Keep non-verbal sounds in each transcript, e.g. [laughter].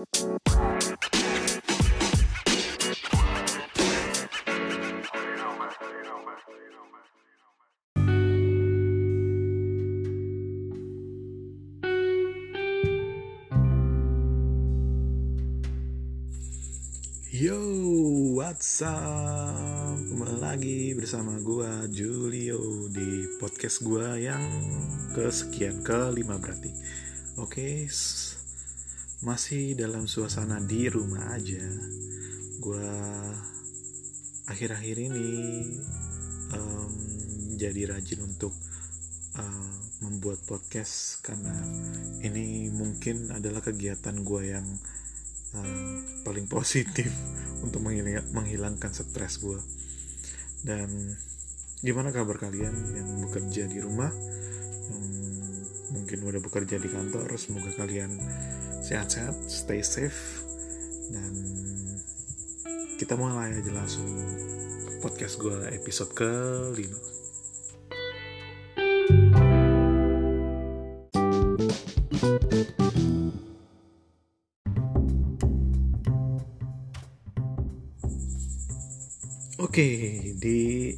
Yo, what's up? Kembali lagi bersama gua Julio di podcast gua yang kesekian kelima berarti. Oke, s- masih dalam suasana di rumah aja. Gua akhir-akhir ini em, jadi rajin untuk eh, membuat podcast karena ini mungkin adalah kegiatan gua yang uh, paling positif [laughs] untuk menghilang- menghilangkan stres gue dan gimana kabar kalian yang bekerja di rumah mungkin udah bekerja di kantor semoga kalian sehat-sehat stay safe dan kita mulai aja langsung podcast gue episode kelima. Oke, di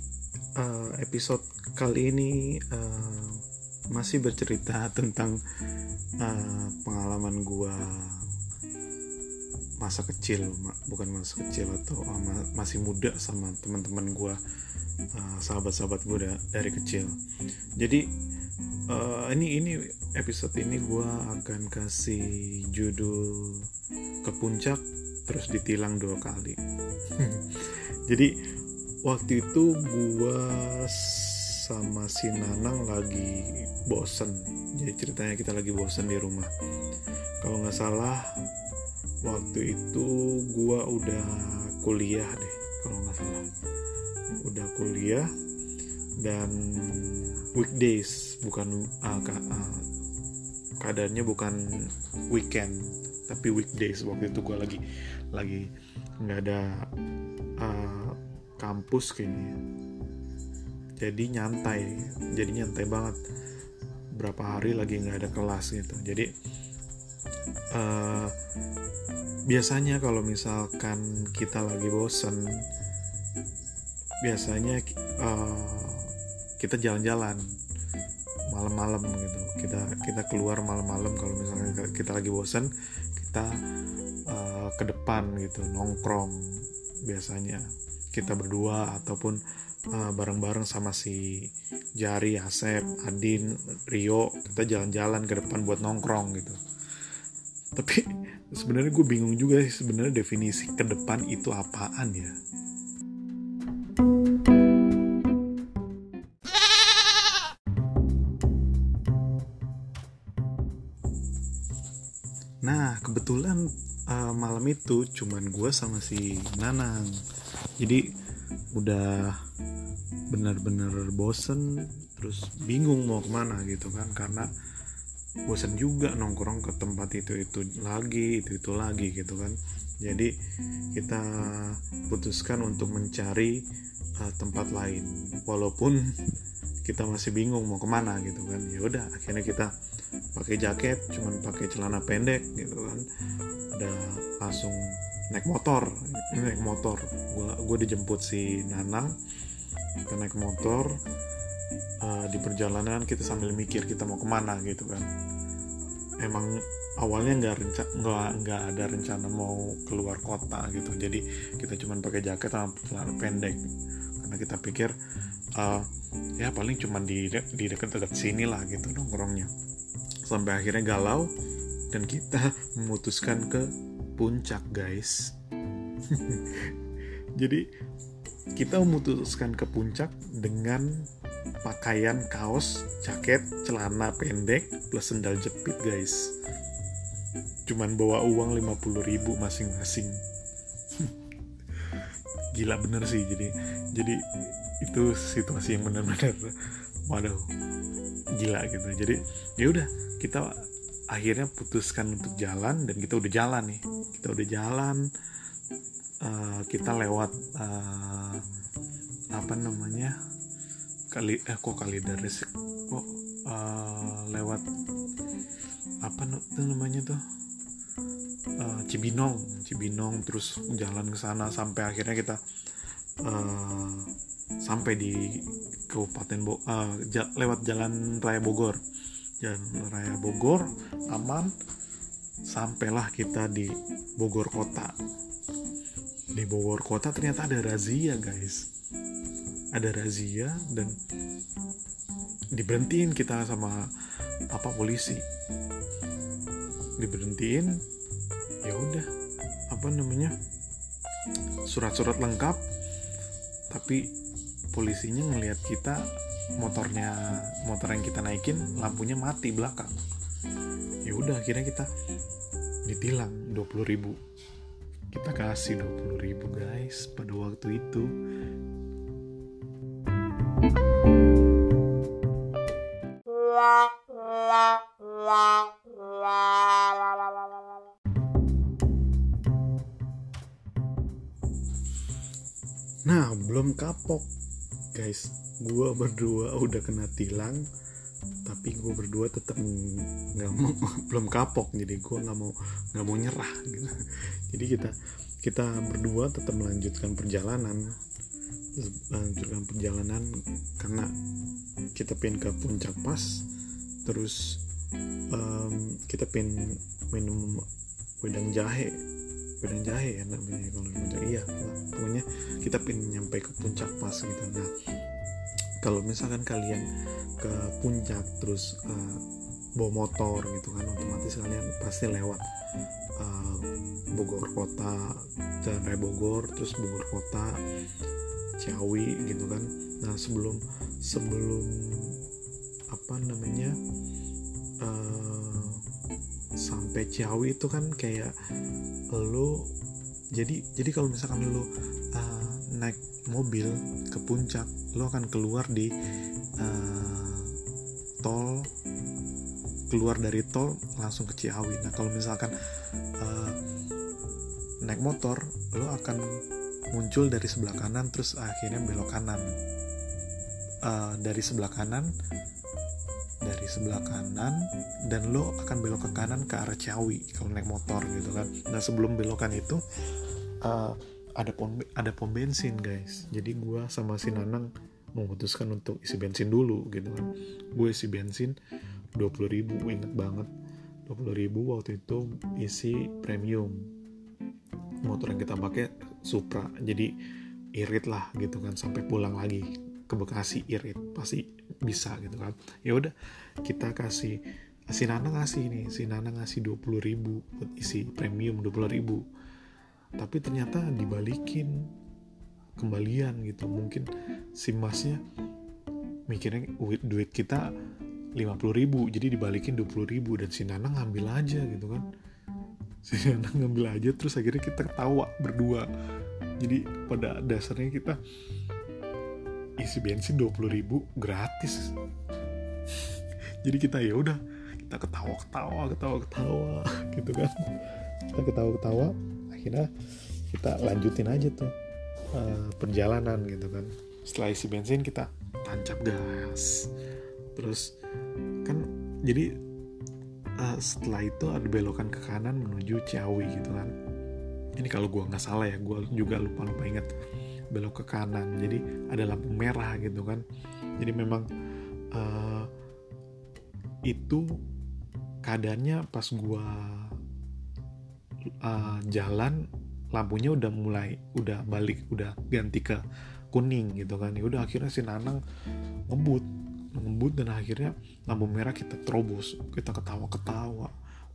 uh, episode kali ini uh, masih bercerita tentang uh, pengalaman gua masa kecil, bukan masa kecil atau uh, ma- masih muda sama teman-teman gua, uh, sahabat-sahabat da- dari kecil. Jadi uh, ini ini episode ini gua akan kasih judul ke puncak terus ditilang dua kali. [laughs] Jadi waktu itu gua sama si Nanang lagi bosen. Jadi ceritanya kita lagi bosen di rumah. Kalau nggak salah waktu itu gua udah kuliah deh. Kalau nggak salah udah kuliah dan weekdays bukan ah, ka- ah, keadaannya bukan weekend tapi weekdays waktu itu gue lagi lagi nggak ada uh, kampus kayaknya jadi nyantai jadi nyantai banget. Berapa hari lagi nggak ada kelas gitu. Jadi uh, biasanya kalau misalkan kita lagi bosen biasanya uh, kita jalan-jalan malam-malam gitu. Kita kita keluar malam-malam kalau misalnya kita lagi bosan kita uh, ke depan gitu nongkrong biasanya. Kita berdua ataupun bareng-bareng sama si Jari, Asep, Adin, Rio kita jalan-jalan ke depan buat nongkrong gitu tapi [laughs] sebenarnya gue bingung juga sih sebenarnya definisi ke depan itu apaan ya Nah, kebetulan uh, malam itu cuman gue sama si Nanang. Jadi udah bener-bener bosen, terus bingung mau ke mana gitu kan, karena bosen juga nongkrong ke tempat itu itu lagi, itu itu lagi gitu kan. Jadi kita putuskan untuk mencari uh, tempat lain, walaupun [laughs] kita masih bingung mau ke mana gitu kan. Ya udah, akhirnya kita pakai jaket cuman pakai celana pendek gitu kan udah langsung naik motor naik motor gua gue dijemput si Nanang kita naik motor uh, di perjalanan kita sambil mikir kita mau ke mana gitu kan. Emang awalnya nggak nggak nggak ada rencana mau keluar kota gitu. Jadi kita cuman pakai jaket sama celana pendek. Karena kita pikir uh, ya paling cuman di di dekat-dekat sini lah gitu nongkrongnya. Sampai akhirnya galau dan kita [laughs] memutuskan ke puncak guys. [laughs] Jadi kita memutuskan ke puncak dengan pakaian kaos, jaket, celana pendek plus sendal jepit guys. Cuman bawa uang 50 ribu masing-masing. [laughs] Gila bener sih. Jadi jadi itu situasi yang benar-benar waduh gila gitu. Jadi ya udah kita akhirnya putuskan untuk jalan dan kita udah jalan nih. Kita udah jalan uh, kita lewat uh, apa namanya kali eh kok kali dari kok uh, lewat apa tuh namanya tuh uh, Cibinong Cibinong terus jalan ke sana sampai akhirnya kita uh, sampai di Kabupaten Bo uh, lewat jalan Raya Bogor. Jalan Raya Bogor aman sampailah kita di Bogor kota di Bogor kota ternyata ada razia guys. Ada razia dan diberhentiin kita sama apa polisi. Diberhentiin ya udah apa namanya surat-surat lengkap. Tapi polisinya ngelihat kita motornya motor yang kita naikin lampunya mati belakang. Ya udah akhirnya kita ditilang 20 ribu kita kasih 20 ribu guys pada waktu itu Nah, belum kapok, guys. Gua berdua udah kena tilang, tapi gue berdua tetap nggak mau [laughs] belum kapok. Jadi gue nggak mau nggak mau nyerah gitu. Jadi kita kita berdua tetap melanjutkan perjalanan. Melanjutkan perjalanan karena kita pin ke puncak pas. Terus um, kita pin minum wedang jahe. Wedang jahe ya namanya kalau puncak. Iya pokoknya kita pin nyampe ke puncak pas gitu. Nah kalau misalkan kalian ke puncak terus uh, bawa motor gitu kan otomatis kalian pasti lewat uh, Bogor kota Raya Bogor terus Bogor kota Ciawi gitu kan. Nah sebelum sebelum apa namanya uh, sampai Ciawi itu kan kayak lo jadi jadi kalau misalkan lo uh, naik mobil ke puncak lo akan keluar di uh, tol keluar dari tol langsung ke Ciawi. Nah kalau misalkan uh, naik motor lo akan muncul dari sebelah kanan terus akhirnya belok kanan. Uh, dari sebelah kanan dari sebelah kanan dan lo akan belok ke kanan ke arah Ciawi kalau naik motor gitu kan. Nah sebelum belokan itu uh, ada pom ada pom bensin guys. Jadi gue sama si Nanang memutuskan untuk isi bensin dulu gitu kan. Gue isi bensin 20 ribu inget banget. 20 ribu waktu itu isi premium. Motor yang kita pakai Supra jadi irit lah gitu kan. Sampai pulang lagi ke Bekasi irit pasti bisa gitu kan. Ya udah kita kasih si Nana ngasih nih si Nana ngasih 20 ribu buat isi premium 20 ribu tapi ternyata dibalikin. Kembalian gitu. Mungkin si masnya mikirnya duit kita 50 ribu jadi dibalikin 20 ribu dan si Nana ngambil aja gitu kan. Si Nana ngambil aja terus akhirnya kita ketawa berdua. Jadi pada dasarnya kita isi bensin 20 ribu gratis. Jadi kita ya udah kita ketawa ketawa ketawa ketawa gitu kan. Kita ketawa ketawa akhirnya kita lanjutin aja tuh uh, perjalanan gitu kan. Setelah isi bensin kita tancap gas. Terus kan jadi uh, setelah itu ada belokan ke kanan menuju Ciawi gitu kan. Ini kalau gue nggak salah ya gue juga lupa lupa inget belok ke kanan. Jadi ada lampu merah gitu kan. Jadi memang uh, itu keadaannya pas gue uh, jalan lampunya udah mulai udah balik udah ganti ke kuning gitu kan. Ya udah akhirnya si Nanang ngebut ngebut dan akhirnya lampu merah kita terobos. Kita ketawa-ketawa.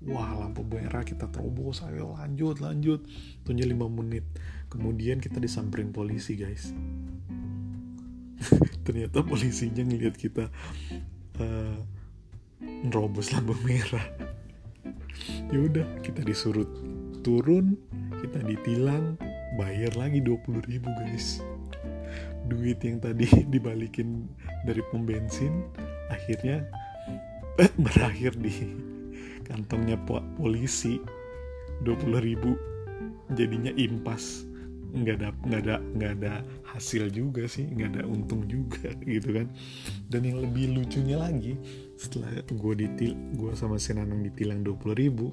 Wah lampu merah kita terobos. Ayo lanjut lanjut. Tunggu 5 menit. Kemudian kita disamperin polisi guys. [laughs] Ternyata polisinya ngeliat kita uh, nerobos lampu merah. [laughs] Ya udah kita disuruh turun kita ditilang bayar lagi 20 ribu guys. Duit yang tadi [laughs] dibalikin dari pom bensin akhirnya eh, [laughs] berakhir di kantongnya polisi. 20 ribu jadinya impas. Nggak ada nggak ada nggak ada hasil juga sih nggak ada untung juga [laughs] gitu kan. Dan yang lebih lucunya lagi setelah gue ditil gue sama si Nanang ditilang 20 ribu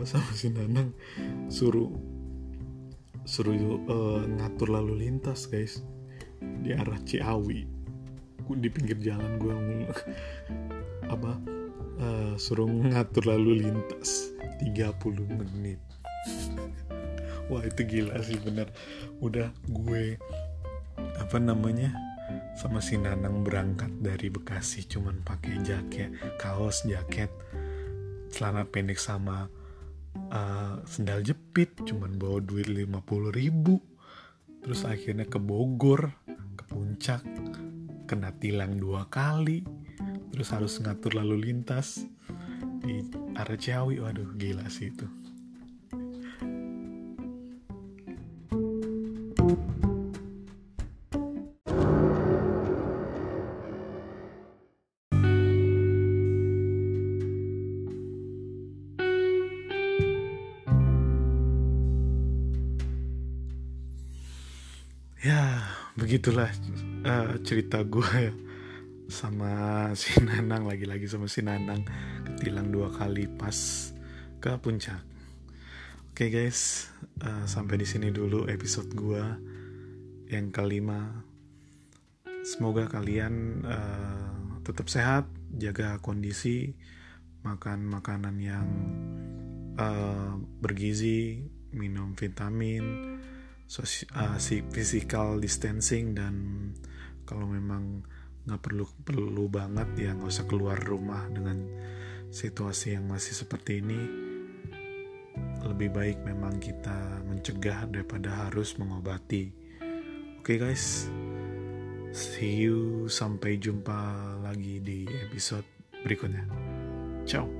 gue sama si Nanang suruh suruh uh, ngatur lalu lintas guys. Di arah Ciawi. Di pinggir jalan gue [laughs] apa? Uh, suruh ngatur lalu lintas 30 menit. [laughs] Wah itu gila sih bener. Udah gue apa namanya sama si Nanang berangkat dari Bekasi cuman pakai jaket kaos jaket celana pendek sama uh, sendal jepit cuman bawa duit 50 ribu. Terus akhirnya ke Bogor ke puncak kena tilang dua kali. Terus harus ngatur lalu lintas. Di arah Ciawi waduh gila sih itu ya begitulah uh, cerita gue ya sama si Nanang lagi-lagi sama si Nanang ketilang dua kali pas ke puncak. Oke okay guys, uh, sampai di sini dulu episode gue yang kelima. Semoga kalian uh, tetap sehat, jaga kondisi, makan makanan yang uh, bergizi, minum vitamin, uh, si physical distancing dan kalau memang nggak perlu perlu banget ya nggak usah keluar rumah dengan situasi yang masih seperti ini lebih baik memang kita mencegah daripada harus mengobati. Oke okay guys. See you. Sampai jumpa lagi di episode berikutnya. Ciao